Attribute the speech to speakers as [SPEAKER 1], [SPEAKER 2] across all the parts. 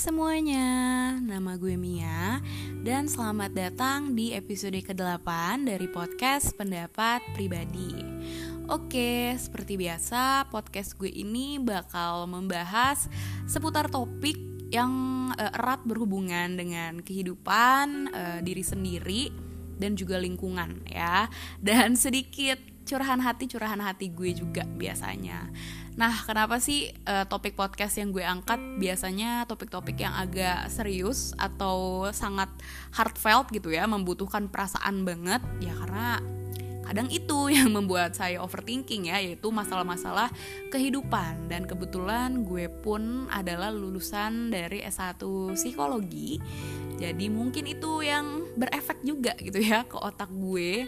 [SPEAKER 1] semuanya, nama gue Mia dan selamat datang di episode ke-8 dari podcast Pendapat Pribadi. Oke, seperti biasa podcast gue ini bakal membahas seputar topik yang uh, erat berhubungan dengan kehidupan uh, diri sendiri dan juga lingkungan ya. Dan sedikit curahan hati curahan hati gue juga biasanya. Nah, kenapa sih uh, topik podcast yang gue angkat biasanya topik-topik yang agak serius atau sangat heartfelt gitu ya, membutuhkan perasaan banget? Ya karena kadang itu yang membuat saya overthinking ya, yaitu masalah-masalah kehidupan dan kebetulan gue pun adalah lulusan dari S1 psikologi. Jadi mungkin itu yang berefek juga gitu ya ke otak gue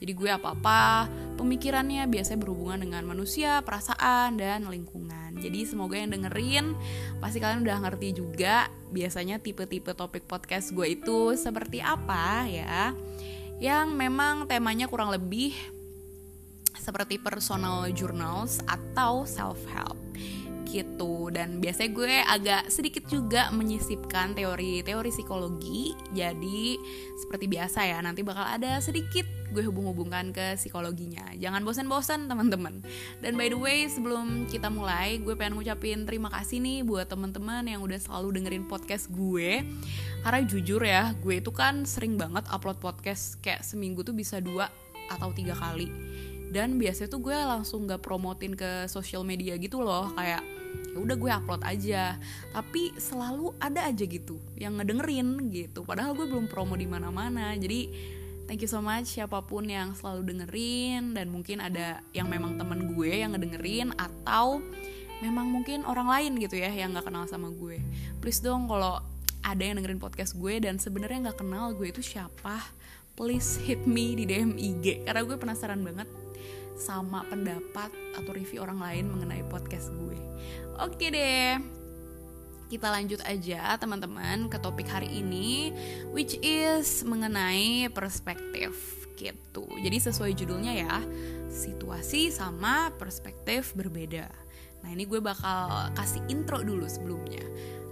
[SPEAKER 1] jadi gue apa-apa pemikirannya biasanya berhubungan dengan manusia, perasaan, dan lingkungan. Jadi semoga yang dengerin pasti kalian udah ngerti juga biasanya tipe-tipe topik podcast gue itu seperti apa ya. Yang memang temanya kurang lebih seperti personal journals atau self help gitu. Dan biasanya gue agak sedikit juga menyisipkan teori-teori psikologi. Jadi seperti biasa ya nanti bakal ada sedikit gue hubung-hubungkan ke psikologinya. Jangan bosan-bosan teman-teman. Dan by the way sebelum kita mulai gue pengen ngucapin terima kasih nih buat teman-teman yang udah selalu dengerin podcast gue. Karena jujur ya gue itu kan sering banget upload podcast. Kayak seminggu tuh bisa dua atau tiga kali dan biasanya tuh gue langsung gak promotin ke sosial media gitu loh kayak ya udah gue upload aja. Tapi selalu ada aja gitu yang ngedengerin gitu. Padahal gue belum promo di mana-mana. Jadi thank you so much siapa pun yang selalu dengerin dan mungkin ada yang memang temen gue yang ngedengerin atau memang mungkin orang lain gitu ya yang nggak kenal sama gue. Please dong kalau ada yang dengerin podcast gue dan sebenarnya nggak kenal gue itu siapa please hit me di DM IG karena gue penasaran banget sama pendapat atau review orang lain mengenai podcast gue. Oke deh. Kita lanjut aja teman-teman ke topik hari ini which is mengenai perspektif gitu. Jadi sesuai judulnya ya, situasi sama perspektif berbeda. Nah, ini gue bakal kasih intro dulu sebelumnya.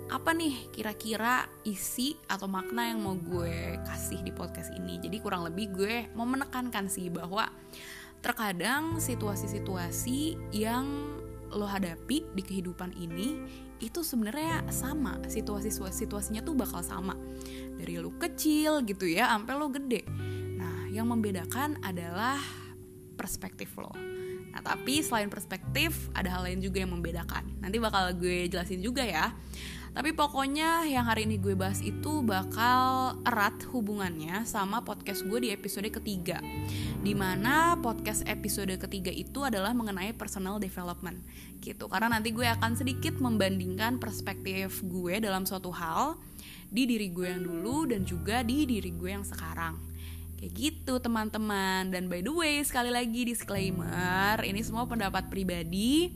[SPEAKER 1] Apa nih kira-kira isi atau makna yang mau gue kasih di podcast ini? Jadi kurang lebih gue mau menekankan sih bahwa terkadang situasi-situasi yang lo hadapi di kehidupan ini itu sebenarnya sama. Situasi situasinya tuh bakal sama. Dari lo kecil gitu ya sampai lo gede. Nah yang membedakan adalah perspektif lo. Nah tapi selain perspektif ada hal lain juga yang membedakan. Nanti bakal gue jelasin juga ya tapi pokoknya yang hari ini gue bahas itu bakal erat hubungannya sama podcast gue di episode ketiga. Di mana podcast episode ketiga itu adalah mengenai personal development gitu. Karena nanti gue akan sedikit membandingkan perspektif gue dalam suatu hal di diri gue yang dulu dan juga di diri gue yang sekarang. Kayak gitu teman-teman Dan by the way sekali lagi disclaimer Ini semua pendapat pribadi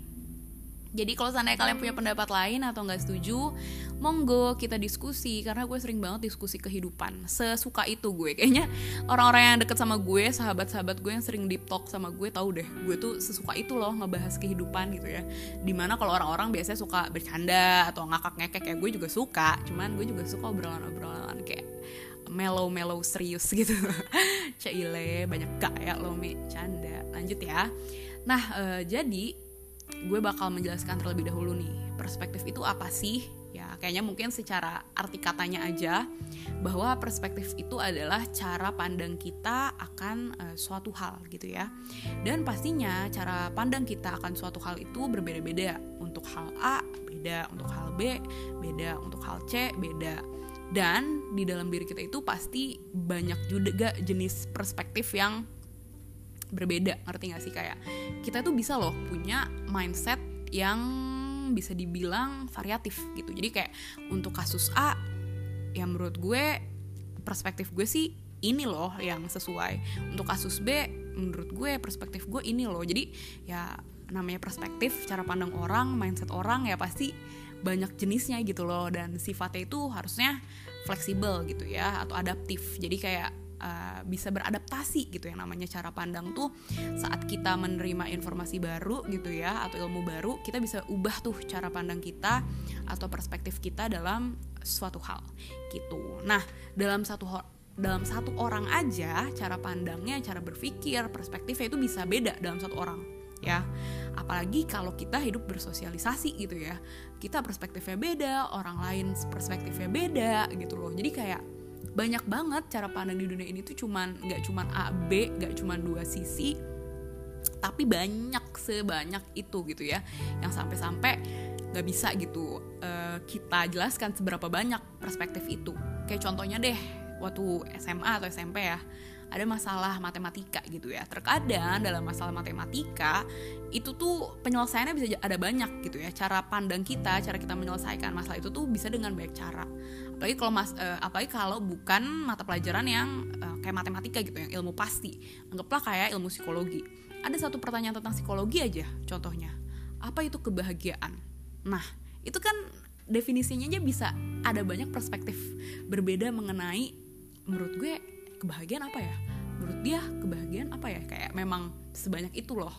[SPEAKER 1] jadi kalau seandainya kalian punya pendapat lain atau nggak setuju, monggo kita diskusi karena gue sering banget diskusi kehidupan. Sesuka itu gue kayaknya orang-orang yang deket sama gue, sahabat-sahabat gue yang sering deep talk sama gue tahu deh, gue tuh sesuka itu loh ngebahas kehidupan gitu ya. Di mana kalau orang-orang biasanya suka bercanda atau ngakak ngekek kayak gue juga suka, cuman gue juga suka obrolan-obrolan kayak mellow-mellow serius gitu. Cile banyak gak ya lo mi canda. Lanjut ya. Nah, uh, jadi gue bakal menjelaskan terlebih dahulu nih perspektif itu apa sih? Ya kayaknya mungkin secara arti katanya aja bahwa perspektif itu adalah cara pandang kita akan uh, suatu hal gitu ya. Dan pastinya cara pandang kita akan suatu hal itu berbeda-beda. Untuk hal A beda. Untuk hal B beda. Untuk hal C beda. Dan di dalam diri kita itu pasti banyak juga jenis perspektif yang berbeda ngerti gak sih? Kayak kita tuh bisa loh punya mindset yang bisa dibilang variatif gitu. Jadi kayak untuk kasus A yang menurut gue perspektif gue sih ini loh yang sesuai. Untuk kasus B menurut gue perspektif gue ini loh. Jadi ya namanya perspektif cara pandang orang mindset orang ya pasti banyak jenisnya gitu loh. Dan sifatnya itu harusnya fleksibel gitu ya atau adaptif. Jadi kayak uh, bisa beradaptasi gitu yang namanya cara pandang tuh. Saat kita menerima informasi baru gitu ya atau ilmu baru kita bisa ubah tuh cara pandang kita atau perspektif kita dalam suatu hal gitu. Nah dalam satu dalam satu orang aja cara pandangnya cara berpikir perspektifnya itu bisa beda dalam satu orang ya. Apalagi kalau kita hidup bersosialisasi gitu ya. Kita perspektifnya beda orang lain perspektifnya beda gitu loh. Jadi kayak banyak banget cara pandang di dunia ini tuh cuman nggak cuman A B nggak cuman dua sisi tapi banyak sebanyak itu gitu ya. Yang sampai-sampai nggak bisa gitu uh, kita jelaskan seberapa banyak perspektif itu. Kayak contohnya deh waktu SMA atau SMP ya ada masalah matematika gitu ya. Terkadang dalam masalah matematika itu tuh penyelesaiannya bisa ada banyak gitu ya. Cara pandang kita, cara kita menyelesaikan masalah itu tuh bisa dengan banyak cara. Apalagi kalau mas, uh, apalagi kalau bukan mata pelajaran yang uh, kayak matematika gitu, yang ilmu pasti. Anggaplah kayak ilmu psikologi. Ada satu pertanyaan tentang psikologi aja, contohnya. Apa itu kebahagiaan? Nah, itu kan definisinya aja bisa ada banyak perspektif berbeda mengenai menurut gue kebahagiaan apa ya? Menurut dia kebahagiaan apa ya? Kayak memang sebanyak itu loh.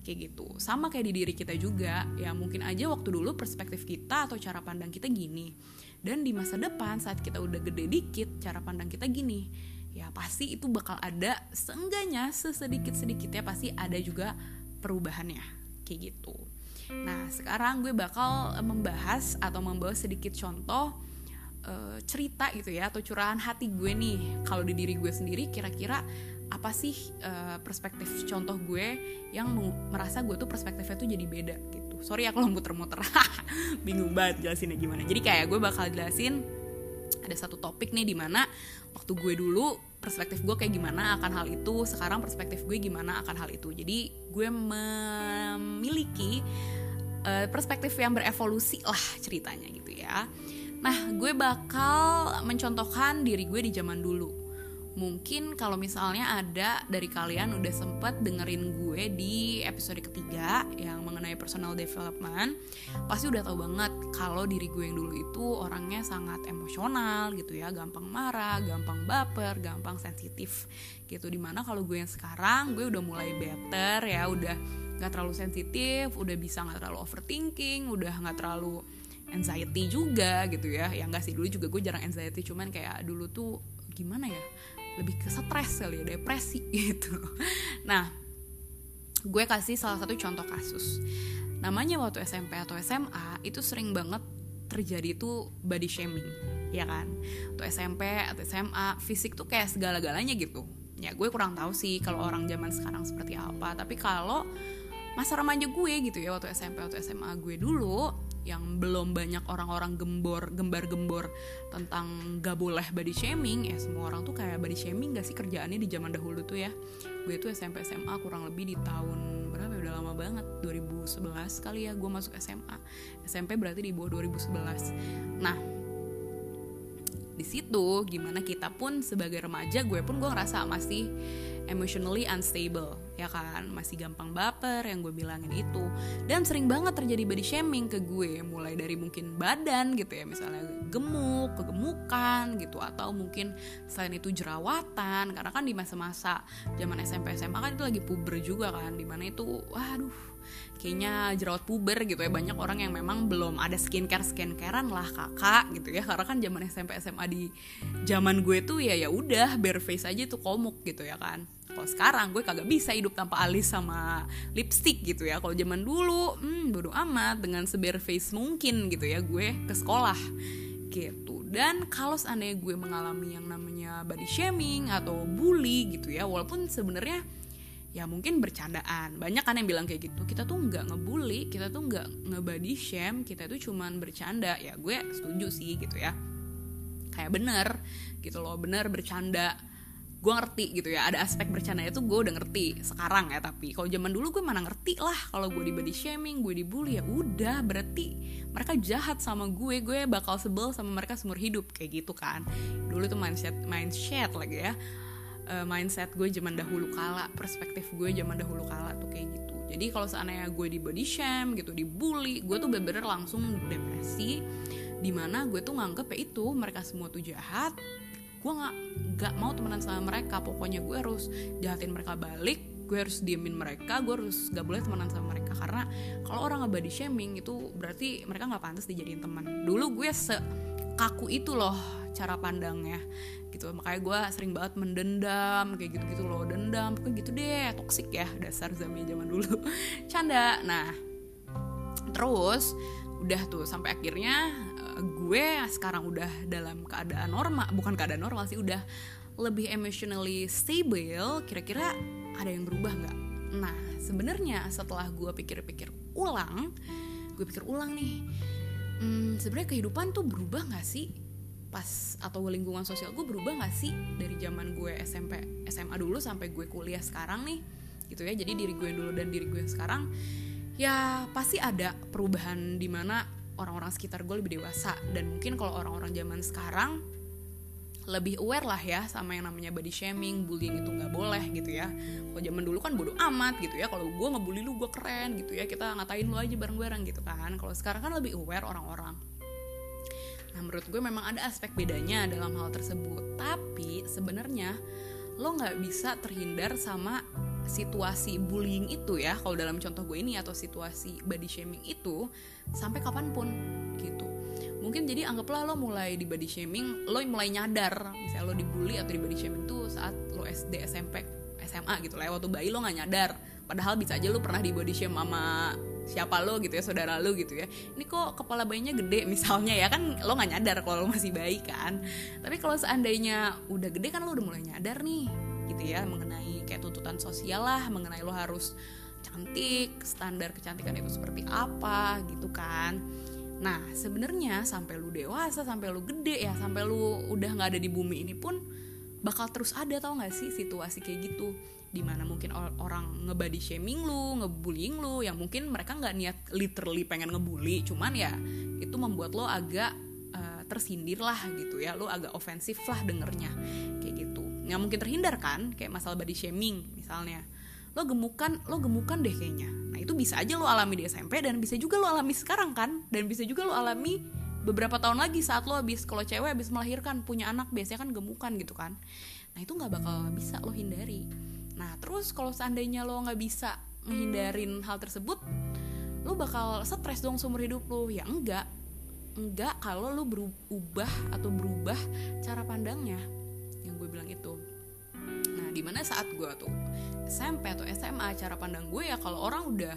[SPEAKER 1] Kayak gitu. Sama kayak di diri kita juga. Ya mungkin aja waktu dulu perspektif kita atau cara pandang kita gini. Dan di masa depan saat kita udah gede dikit cara pandang kita gini. Ya pasti itu bakal ada seenggaknya sesedikit sedikitnya pasti ada juga perubahannya. Kayak gitu. Nah sekarang gue bakal membahas atau membawa sedikit contoh uh, cerita gitu ya atau curahan hati gue nih kalau di diri gue sendiri kira-kira apa sih uh, perspektif contoh gue yang merasa gue tuh perspektifnya tuh jadi beda gitu. Sorry ya kalau muter-muter. Bingung banget jelasinnya gimana. Jadi kayak gue bakal jelasin ada satu topik nih di mana waktu gue dulu perspektif gue kayak gimana akan hal itu sekarang perspektif gue gimana akan hal itu. Jadi gue memiliki uh, perspektif yang berevolusi lah ceritanya gitu ya Nah, gue bakal mencontohkan diri gue di zaman dulu. Mungkin kalau misalnya ada dari kalian udah sempet dengerin gue di episode ketiga yang mengenai personal development, pasti udah tahu banget kalau diri gue yang dulu itu orangnya sangat emosional gitu ya, gampang marah, gampang baper, gampang sensitif gitu. Di mana kalau gue yang sekarang gue udah mulai better ya, udah nggak terlalu sensitif, udah bisa nggak terlalu overthinking, udah nggak terlalu anxiety juga gitu ya. Yang enggak sih dulu juga gue jarang anxiety cuman kayak dulu tuh gimana ya lebih ke stres kali ya depresi gitu. Nah gue kasih salah satu contoh kasus. Namanya waktu SMP atau SMA itu sering banget terjadi itu body shaming ya kan? Tuh SMP atau SMA fisik tuh kayak segala-galanya gitu. Ya gue kurang tahu sih kalau orang zaman sekarang seperti apa tapi kalau masa remaja gue gitu ya waktu SMP atau SMA gue dulu yang belum banyak orang-orang gembor gembar-gembor tentang gak boleh body shaming ya semua orang tuh kayak body shaming gak sih kerjaannya di zaman dahulu tuh ya? Gue tuh SMP SMA kurang lebih di tahun berapa ya? Udah lama banget 2011 kali ya gue masuk SMA SMP berarti di bawah 2011 nah di situ gimana kita pun sebagai remaja gue pun gue ngerasa masih emotionally unstable ya kan? Masih gampang baper yang gue bilangin itu. Dan sering banget terjadi body shaming ke gue mulai dari mungkin badan gitu ya misalnya gemuk kegemukan gitu atau mungkin selain itu jerawatan. Karena kan di masa-masa zaman SMP SMA kan itu lagi puber juga kan di mana itu waduh kayaknya jerawat puber gitu ya. Banyak orang yang memang belum ada skincare skincarean lah kakak gitu ya. Karena kan zaman SMP SMA di zaman gue tuh ya ya udah bare face aja tuh komuk gitu ya kan. Kalau sekarang gue kagak bisa hidup tanpa alis sama lipstick gitu ya. Kalau zaman dulu hmm, bodo amat dengan sebar face mungkin gitu ya gue ke sekolah gitu. Dan kalau seandainya gue mengalami yang namanya body shaming atau bully gitu ya walaupun sebenarnya ya mungkin bercandaan. Banyak kan yang bilang kayak gitu. Kita tuh nggak ngebully kita tuh nggak ngebody shame kita tuh cuman bercanda. Ya gue setuju sih gitu ya. Kayak bener gitu loh bener bercanda. Gue ngerti gitu ya ada aspek bercanda itu gue udah ngerti sekarang ya tapi kalau zaman dulu gue mana ngerti lah kalau gue di body shaming gue dibully ya udah berarti mereka jahat sama gue gue bakal sebel sama mereka seumur hidup kayak gitu kan. Dulu tuh mindset mindset lagi ya uh, mindset gue zaman dahulu kala perspektif gue zaman dahulu kala tuh kayak gitu. Jadi kalau seandainya gue di body shame gitu dibully gue tuh bener-bener langsung depresi di mana gue tuh nganggep ya itu mereka semua tuh jahat gue nggak nggak mau temenan sama mereka. Pokoknya gue harus jahatin mereka balik gue harus diemin mereka gue harus gak boleh temenan sama mereka. Karena kalau orang nggak body shaming itu berarti mereka nggak pantas dijadiin teman. Dulu gue se kaku itu loh cara pandangnya gitu. Makanya gue sering banget mendendam kayak gitu gitu loh. Dendam kayak gitu deh. Toksik ya dasar Zami zaman dulu. Canda. Nah terus udah tuh sampai akhirnya uh, gue sekarang udah dalam keadaan normal bukan keadaan normal sih udah lebih emotionally stable. Kira-kira ada yang berubah nggak? Nah sebenarnya setelah gue pikir-pikir ulang gue pikir ulang nih hmm, sebenarnya kehidupan tuh berubah nggak sih pas atau lingkungan sosial gue berubah gak sih dari zaman gue SMP SMA dulu sampai gue kuliah sekarang nih gitu ya jadi diri gue dulu dan diri gue sekarang ya pasti ada perubahan di mana orang-orang sekitar gue lebih dewasa dan mungkin kalau orang-orang zaman sekarang lebih aware lah ya sama yang namanya body shaming, bullying itu nggak boleh gitu ya. Kalau zaman dulu kan bodoh amat gitu ya. Kalau gue ngebully lu gue keren gitu ya. Kita ngatain lu aja bareng-bareng gitu kan. Kalau sekarang kan lebih aware orang-orang. Nah menurut gue memang ada aspek bedanya dalam hal tersebut. Tapi sebenarnya lo nggak bisa terhindar sama situasi bullying itu ya kalau dalam contoh gue ini atau situasi body shaming itu sampai kapan pun gitu mungkin jadi anggaplah lo mulai di body shaming lo mulai nyadar misalnya lo dibully atau di body shaming tuh saat lo SD SMP SMA gitu lah ya. waktu bayi lo nggak nyadar padahal bisa aja lo pernah di body shame sama siapa lo gitu ya saudara lo gitu ya. Ini kok kepala bayinya gede misalnya ya kan lo nggak nyadar kalau lo masih bayi kan. Tapi kalau seandainya udah gede kan lo udah mulai nyadar nih gitu ya mengenai kayak tuntutan sosial lah mengenai lo harus cantik standar kecantikan itu seperti apa gitu kan. Nah sebenarnya sampai lu dewasa sampai lu gede ya sampai lu udah nggak ada di bumi ini pun bakal terus ada tau gak sih situasi kayak gitu di mana mungkin orang ngebody shaming lu, ngebullying lu, yang mungkin mereka nggak niat literally pengen ngebully, cuman ya itu membuat lo agak uh, tersindir lah gitu ya, lo agak ofensif lah dengernya kayak gitu. Nggak mungkin terhindar kan, kayak masalah body shaming misalnya. Lo gemukan, lo gemukan deh kayaknya. Nah itu bisa aja lo alami di SMP dan bisa juga lo alami sekarang kan, dan bisa juga lo alami beberapa tahun lagi saat lo habis kalau cewek habis melahirkan punya anak biasanya kan gemukan gitu kan nah itu nggak bakal bisa lo hindari Nah terus kalau seandainya lo nggak bisa menghindarin hal tersebut, lo bakal stres dong seumur hidup lo. Ya enggak, enggak kalau lo berubah atau berubah cara pandangnya. Yang gue bilang itu. Nah di mana saat gue tuh SMP atau SMA cara pandang gue ya kalau orang udah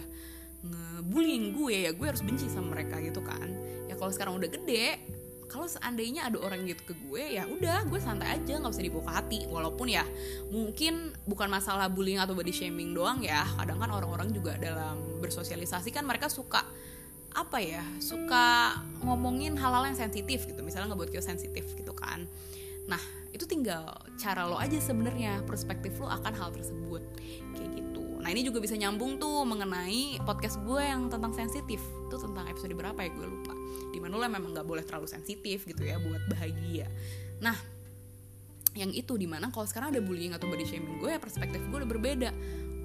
[SPEAKER 1] ngebullying gue ya gue harus benci sama mereka gitu kan. Ya kalau sekarang udah gede kalau seandainya ada orang gitu ke gue ya udah gue santai aja nggak usah dibuka hati. Walaupun ya mungkin bukan masalah bullying atau body shaming doang ya. Kadang kan orang-orang juga dalam bersosialisasi kan mereka suka apa ya suka ngomongin hal-hal yang sensitif gitu. Misalnya nggak buat kita sensitif gitu kan. Nah itu tinggal cara lo aja sebenarnya perspektif lo akan hal tersebut. Kayak gitu nah ini juga bisa nyambung tuh mengenai podcast gue yang tentang sensitif. Itu tentang episode berapa ya? Gue lupa. Di mana lo memang nggak boleh terlalu sensitif gitu ya buat bahagia. Nah yang itu di mana kalau sekarang ada bullying atau body shaming gue ya perspektif gue udah berbeda.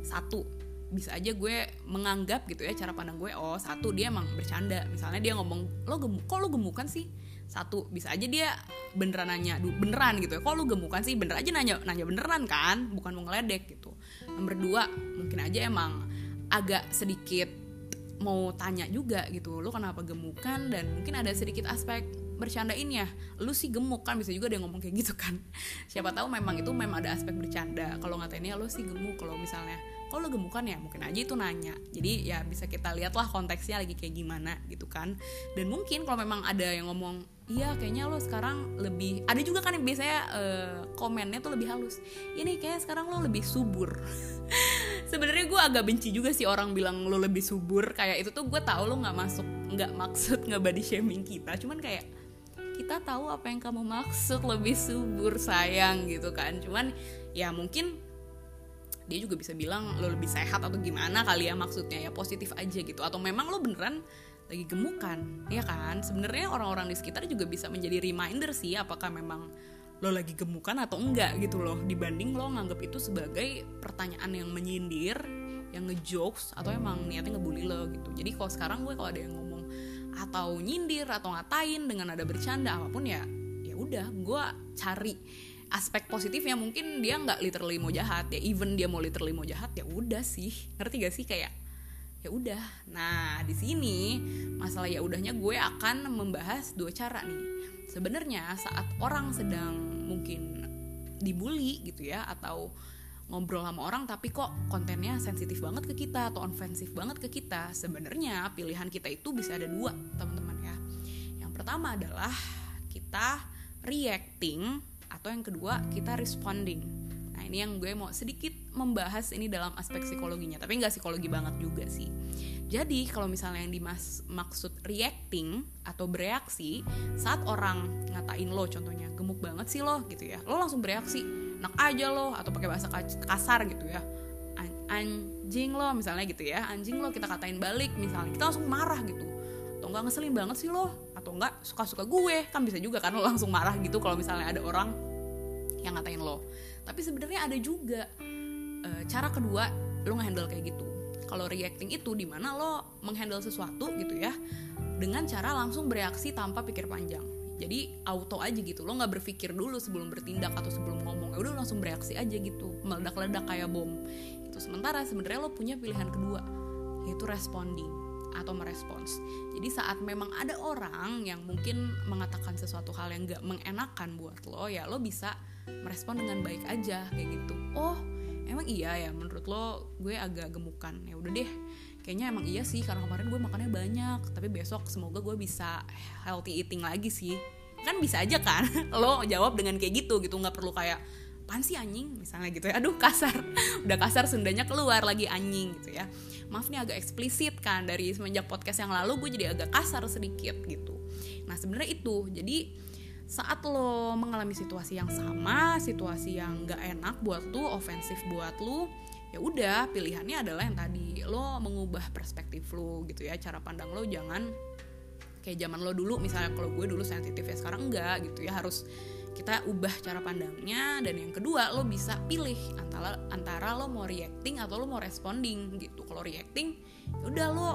[SPEAKER 1] Satu bisa aja gue menganggap gitu ya cara pandang gue oh satu dia emang bercanda. Misalnya dia ngomong lo gemuk kok lo gemukan sih satu bisa aja dia beneran nanya beneran gitu ya. Kok lo gemukan sih? Bener aja nanya nanya beneran kan bukan mau ngeledek gitu. Nomor dua mungkin aja emang agak sedikit mau tanya juga gitu lo kenapa gemukan? Dan mungkin ada sedikit aspek bercandain ya. Lu sih gemuk kan bisa juga dia ngomong kayak gitu kan. Siapa tahu memang itu memang ada aspek bercanda. Kalau ngatainnya lo sih gemuk kalau misalnya. Kalau lo gemukan ya? Mungkin aja itu nanya. Jadi ya bisa kita lihat lah konteksnya lagi kayak gimana gitu kan. Dan mungkin kalau memang ada yang ngomong iya kayaknya lo sekarang lebih ada juga kan yang biasanya uh, komennya tuh lebih halus. Ini kayak sekarang lo lebih subur. Sebenarnya gue agak benci juga sih orang bilang lo lebih subur. Kayak itu tuh gue tahu lo nggak masuk nggak maksud nggak body shaming kita. Cuman kayak kita tahu apa yang kamu maksud lebih subur sayang gitu kan. Cuman ya mungkin dia juga bisa bilang lo lebih sehat atau gimana kali ya maksudnya. Ya positif aja gitu. Atau memang lo beneran lagi gemukan ya kan? Sebenarnya orang-orang di sekitar juga bisa menjadi reminder sih apakah memang lo lagi gemukan atau enggak gitu loh. Dibanding lo nganggap itu sebagai pertanyaan yang menyindir yang ngejokes atau emang niatnya ngebully lo gitu. Jadi kalau sekarang gue kalau ada yang ngomong atau nyindir atau ngatain dengan ada bercanda apa pun ya ya udah gue cari aspek positifnya. Mungkin dia nggak literally mau jahat ya even dia mau literally mau jahat ya udah sih. Ngerti gak sih? Kayak ya udah. Nah di sini masalah ya udahnya gue akan membahas dua cara nih. Sebenarnya saat orang sedang mungkin dibully gitu ya atau ngobrol sama orang tapi kok kontennya sensitif banget ke kita atau ofensif banget ke kita sebenarnya pilihan kita itu bisa ada dua teman-teman ya. Yang pertama adalah kita reacting atau yang kedua kita responding. Nah ini yang gue mau sedikit membahas ini dalam aspek psikologinya tapi nggak psikologi banget juga sih. Jadi kalau misalnya yang dimaksud reacting atau bereaksi saat orang ngatain lo contohnya gemuk banget sih lo gitu ya lo langsung bereaksi enak aja lo atau pakai bahasa kasar gitu ya anjing lo misalnya gitu ya anjing lo kita katain balik misalnya kita langsung marah gitu. Atau enggak ngeselin banget sih lo atau enggak suka-suka gue kan bisa juga kan lo langsung marah gitu kalau misalnya ada orang yang ngatain lo. Tapi sebenarnya ada juga e, cara kedua lo ngehandle kayak gitu. Kalau reacting itu di mana lo menghandle sesuatu gitu ya dengan cara langsung bereaksi tanpa pikir panjang. Jadi auto aja gitu. Lo nggak berpikir dulu sebelum bertindak atau sebelum ngomong. Ya udah langsung bereaksi aja gitu. Meledak-ledak kayak bom. Itu sementara sebenarnya lo punya pilihan kedua yaitu responding atau merespons. Jadi saat memang ada orang yang mungkin mengatakan sesuatu hal yang gak mengenakan buat lo, ya lo bisa merespon dengan baik aja kayak gitu. Oh, emang iya ya menurut lo gue agak gemukan. Ya udah deh, kayaknya emang iya sih karena kemarin gue makannya banyak. Tapi besok semoga gue bisa healthy eating lagi sih. Kan bisa aja kan lo jawab dengan kayak gitu gitu. Nggak perlu kayak pan sih anjing? Misalnya gitu ya. Aduh kasar. Udah kasar sundanya keluar lagi anjing gitu ya. Maaf nih agak eksplisit kan. Dari semenjak podcast yang lalu gue jadi agak kasar sedikit gitu. Nah sebenarnya itu. Jadi saat lo mengalami situasi yang sama situasi yang gak enak buat lo ofensif buat lo ya udah pilihannya adalah yang tadi. Lo mengubah perspektif lo gitu ya cara pandang lo. Jangan kayak zaman lo dulu misalnya kalau gue dulu sensitif ya sekarang enggak gitu ya. Harus kita ubah cara pandangnya dan yang kedua lo bisa pilih antara antara lo mau reacting atau lo mau responding gitu. Kalau reacting ya udah lo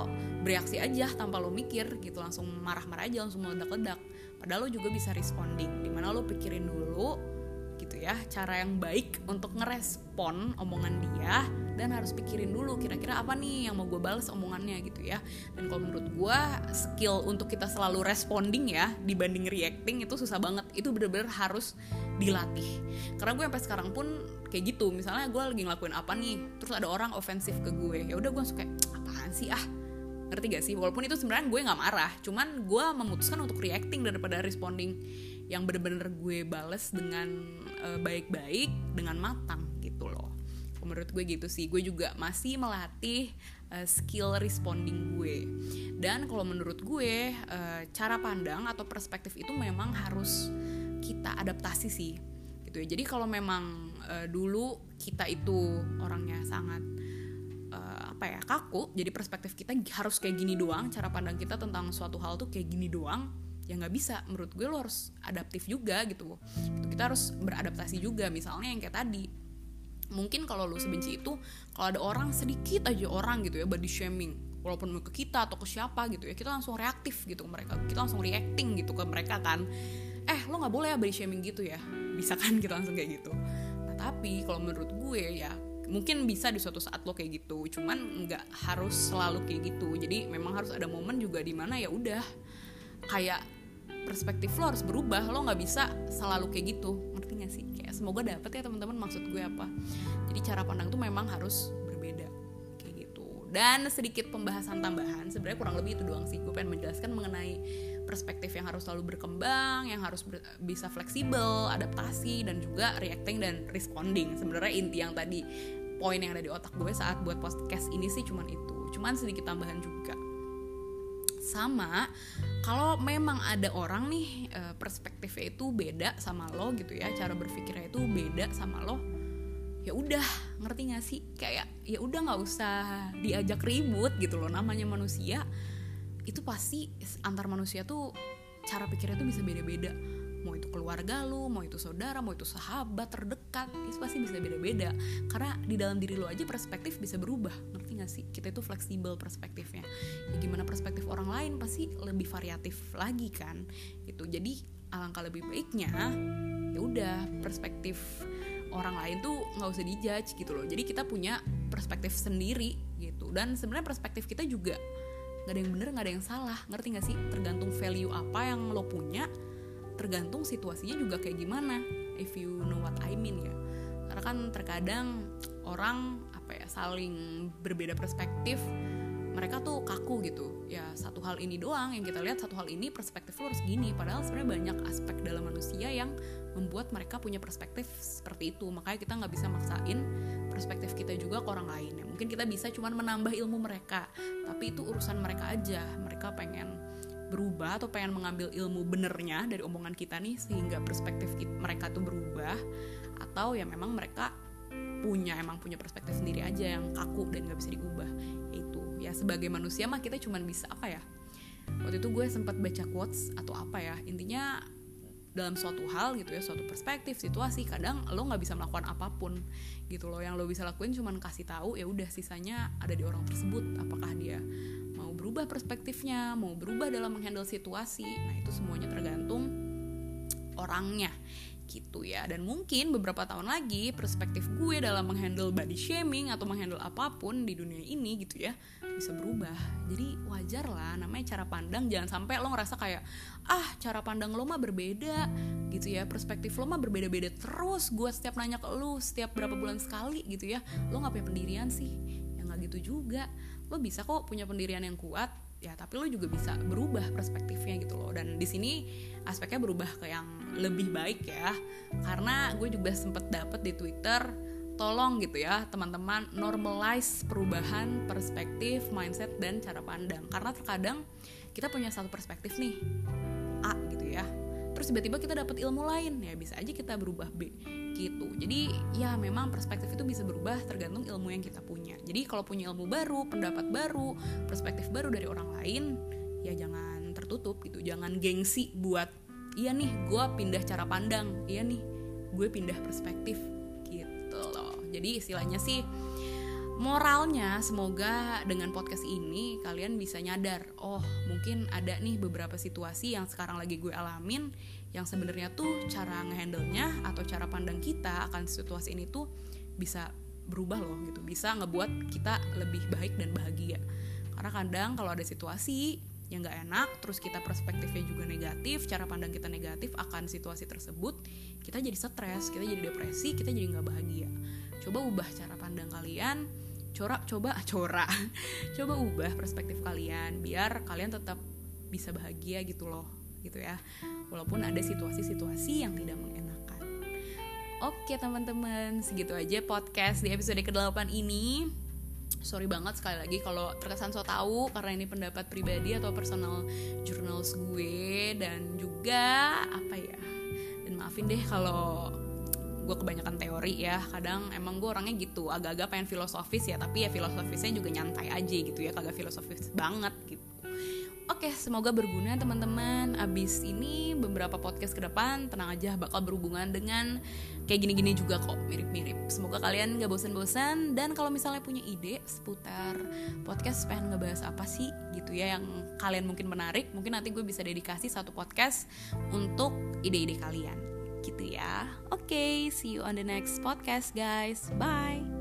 [SPEAKER 1] bereaksi aja tanpa lo mikir gitu langsung marah-marah aja langsung meledak-ledak padahal lo juga bisa responding di mana lo pikirin dulu gitu ya cara yang baik untuk ngerespon omongan dia dan harus pikirin dulu kira-kira apa nih yang mau gue balas omongannya gitu ya. Dan kalau menurut gue skill untuk kita selalu responding ya dibanding reacting itu susah banget. Itu bener-bener harus dilatih. Karena gue sampai sekarang pun kayak gitu. Misalnya gue lagi ngelakuin apa nih terus ada orang ofensif ke gue ya udah gue suka apaan sih ah ngerti gak sih? Walaupun itu sebenarnya gue nggak marah cuman gue memutuskan untuk reacting daripada responding yang bener-bener gue bales dengan uh, baik-baik dengan matang gitu loh. Menurut gue gitu sih. Gue juga masih melatih uh, skill responding gue. Dan kalau menurut gue uh, cara pandang atau perspektif itu memang harus kita adaptasi sih gitu ya. Jadi kalau memang uh, dulu kita itu orangnya sangat uh, apa ya kaku. Jadi perspektif kita harus kayak gini doang. Cara pandang kita tentang suatu hal tuh kayak gini doang. Ya nggak bisa. Menurut gue lo harus adaptif juga gitu. Kita harus beradaptasi juga. Misalnya yang kayak tadi. Mungkin kalau lo sebenci itu kalau ada orang sedikit aja orang gitu ya body shaming. Walaupun ke kita atau ke siapa gitu ya kita langsung reaktif gitu ke mereka. Kita langsung reacting gitu ke mereka kan. Eh lo nggak boleh ya body shaming gitu ya. Bisa kan kita langsung kayak gitu. Nah tapi kalau menurut gue ya mungkin bisa di suatu saat lo kayak gitu cuman nggak harus selalu kayak gitu. Jadi memang harus ada momen juga di mana ya udah kayak perspektif lo harus berubah lo nggak bisa selalu kayak gitu. Ngerti gak sih? Kayak semoga dapet ya teman-teman maksud gue apa? Jadi cara pandang tuh memang harus berbeda kayak gitu. Dan sedikit pembahasan tambahan sebenarnya kurang lebih itu doang sih. Gue pengen menjelaskan mengenai perspektif yang harus selalu berkembang yang harus ber bisa fleksibel adaptasi dan juga reacting dan responding. Sebenarnya inti yang tadi poin yang ada di otak gue saat buat podcast ini sih cuman itu. Cuman sedikit tambahan juga. Sama kalau memang ada orang nih eh, perspektifnya itu beda sama lo gitu ya cara berpikirnya itu beda sama lo ya udah ngerti gak sih? Kayak ya udah nggak usah diajak ribut gitu loh namanya manusia itu pasti antar manusia tuh cara pikirnya tuh bisa beda-beda mau itu keluarga lu mau itu saudara mau itu sahabat terdekat itu pasti bisa beda-beda. Karena di dalam diri lo aja perspektif bisa berubah ngerti gak sih? Kita itu fleksibel perspektifnya. Ya gimana perspektif orang lain pasti lebih variatif lagi kan itu jadi alangkah lebih baiknya ya udah perspektif orang lain tuh nggak usah dijudge gitu loh. Jadi kita punya perspektif sendiri gitu. Dan sebenarnya perspektif kita juga nggak ada yang bener nggak ada yang salah. Ngerti nggak sih? Tergantung value apa yang lo punya tergantung situasinya juga kayak gimana if you know what I mean ya. Karena kan terkadang orang apa ya saling berbeda perspektif mereka tuh kaku gitu. Ya satu hal ini doang yang kita lihat satu hal ini perspektif lo harus gini. Padahal sebenarnya banyak aspek dalam manusia yang membuat mereka punya perspektif seperti itu. Makanya kita nggak bisa maksain perspektif kita juga ke orang lain ya. Mungkin kita bisa cuman menambah ilmu mereka tapi itu urusan mereka aja. Mereka pengen berubah atau pengen mengambil ilmu benernya dari omongan kita nih sehingga perspektif mereka tuh berubah atau ya memang mereka punya emang punya perspektif sendiri aja yang kaku dan nggak bisa diubah. Itu. Ya sebagai manusia mah kita cuman bisa apa ya? Waktu itu gue sempat baca quotes atau apa ya? Intinya dalam suatu hal gitu ya suatu perspektif situasi kadang lo nggak bisa melakukan apa pun gitu loh. Yang lo bisa lakuin cuman kasih tahu ya udah sisanya ada di orang tersebut. Apakah dia berubah perspektifnya mau berubah dalam menghandle situasi. Nah itu semuanya tergantung orangnya gitu ya. Dan mungkin beberapa tahun lagi perspektif gue dalam menghandle body shaming atau menghandle apa pun di dunia ini gitu ya bisa berubah. Jadi wajar lah namanya cara pandang. Jangan sampai lo ngerasa kayak ah cara pandang lo mah berbeda gitu ya. Perspektif lo mah berbeda-beda terus. Gue setiap nanya ke lo setiap berapa bulan sekali gitu ya lo nggak punya pendirian sih. Ya nggak gitu juga lo bisa kok punya pendirian yang kuat ya tapi lo juga bisa berubah perspektifnya gitu loh. Dan di sini aspeknya berubah ke yang lebih baik ya. Karena gue juga sempet dapet di twitter tolong gitu ya teman-teman normalize perubahan perspektif mindset dan cara pandang. Karena terkadang kita punya satu perspektif nih A gitu ya. Terus tiba-tiba kita dapat ilmu lain. Ya bisa aja kita berubah B gitu jadi ya memang perspektif itu bisa berubah tergantung ilmu yang kita punya. Jadi kalau punya ilmu baru pendapat baru perspektif baru dari orang lain ya jangan tertutup gitu. Jangan gengsi buat iya nih gue pindah cara pandang. Iya nih gue pindah perspektif. Gitu. Loh jadi istilahnya sih moralnya semoga dengan podcast ini kalian bisa nyadar oh mungkin ada nih beberapa situasi yang sekarang lagi gue alamin yang sebenarnya tuh cara ngehandle-nya atau cara pandang kita akan situasi ini tuh bisa berubah loh gitu. Bisa ngebuat kita lebih baik dan bahagia. Karena kadang kalau ada situasi yang nggak enak terus kita perspektifnya juga negatif cara pandang kita negatif akan situasi tersebut kita jadi stres kita jadi depresi kita jadi nggak bahagia. Coba ubah cara pandang kalian corak coba corak coba ubah perspektif kalian biar kalian tetap bisa bahagia gitu loh gitu ya. Walaupun ada situasi-situasi yang tidak mengenakan. Oke teman-teman. Segitu aja podcast di episode ke-8 ini. Sorry banget sekali lagi kalau terkesan so tau karena ini pendapat pribadi atau personal journals gue dan juga apa ya? Dan maafin deh kalau gue kebanyakan teori ya. Kadang emang gue orangnya gitu. Agak-agak pengen filosofis ya tapi ya filosofisnya juga nyantai aja gitu ya. Kagak filosofis banget gitu Oke, semoga berguna teman-teman. Abis ini beberapa podcast ke depan tenang aja bakal berhubungan dengan kayak gini-gini juga kok, mirip-mirip. Semoga kalian gak bosan-bosan dan kalau misalnya punya ide seputar podcast pengen ngebahas apa sih gitu ya yang kalian mungkin menarik, mungkin nanti gue bisa dedikasi satu podcast untuk ide-ide kalian gitu ya. Oke, okay, see you on the next podcast guys. Bye.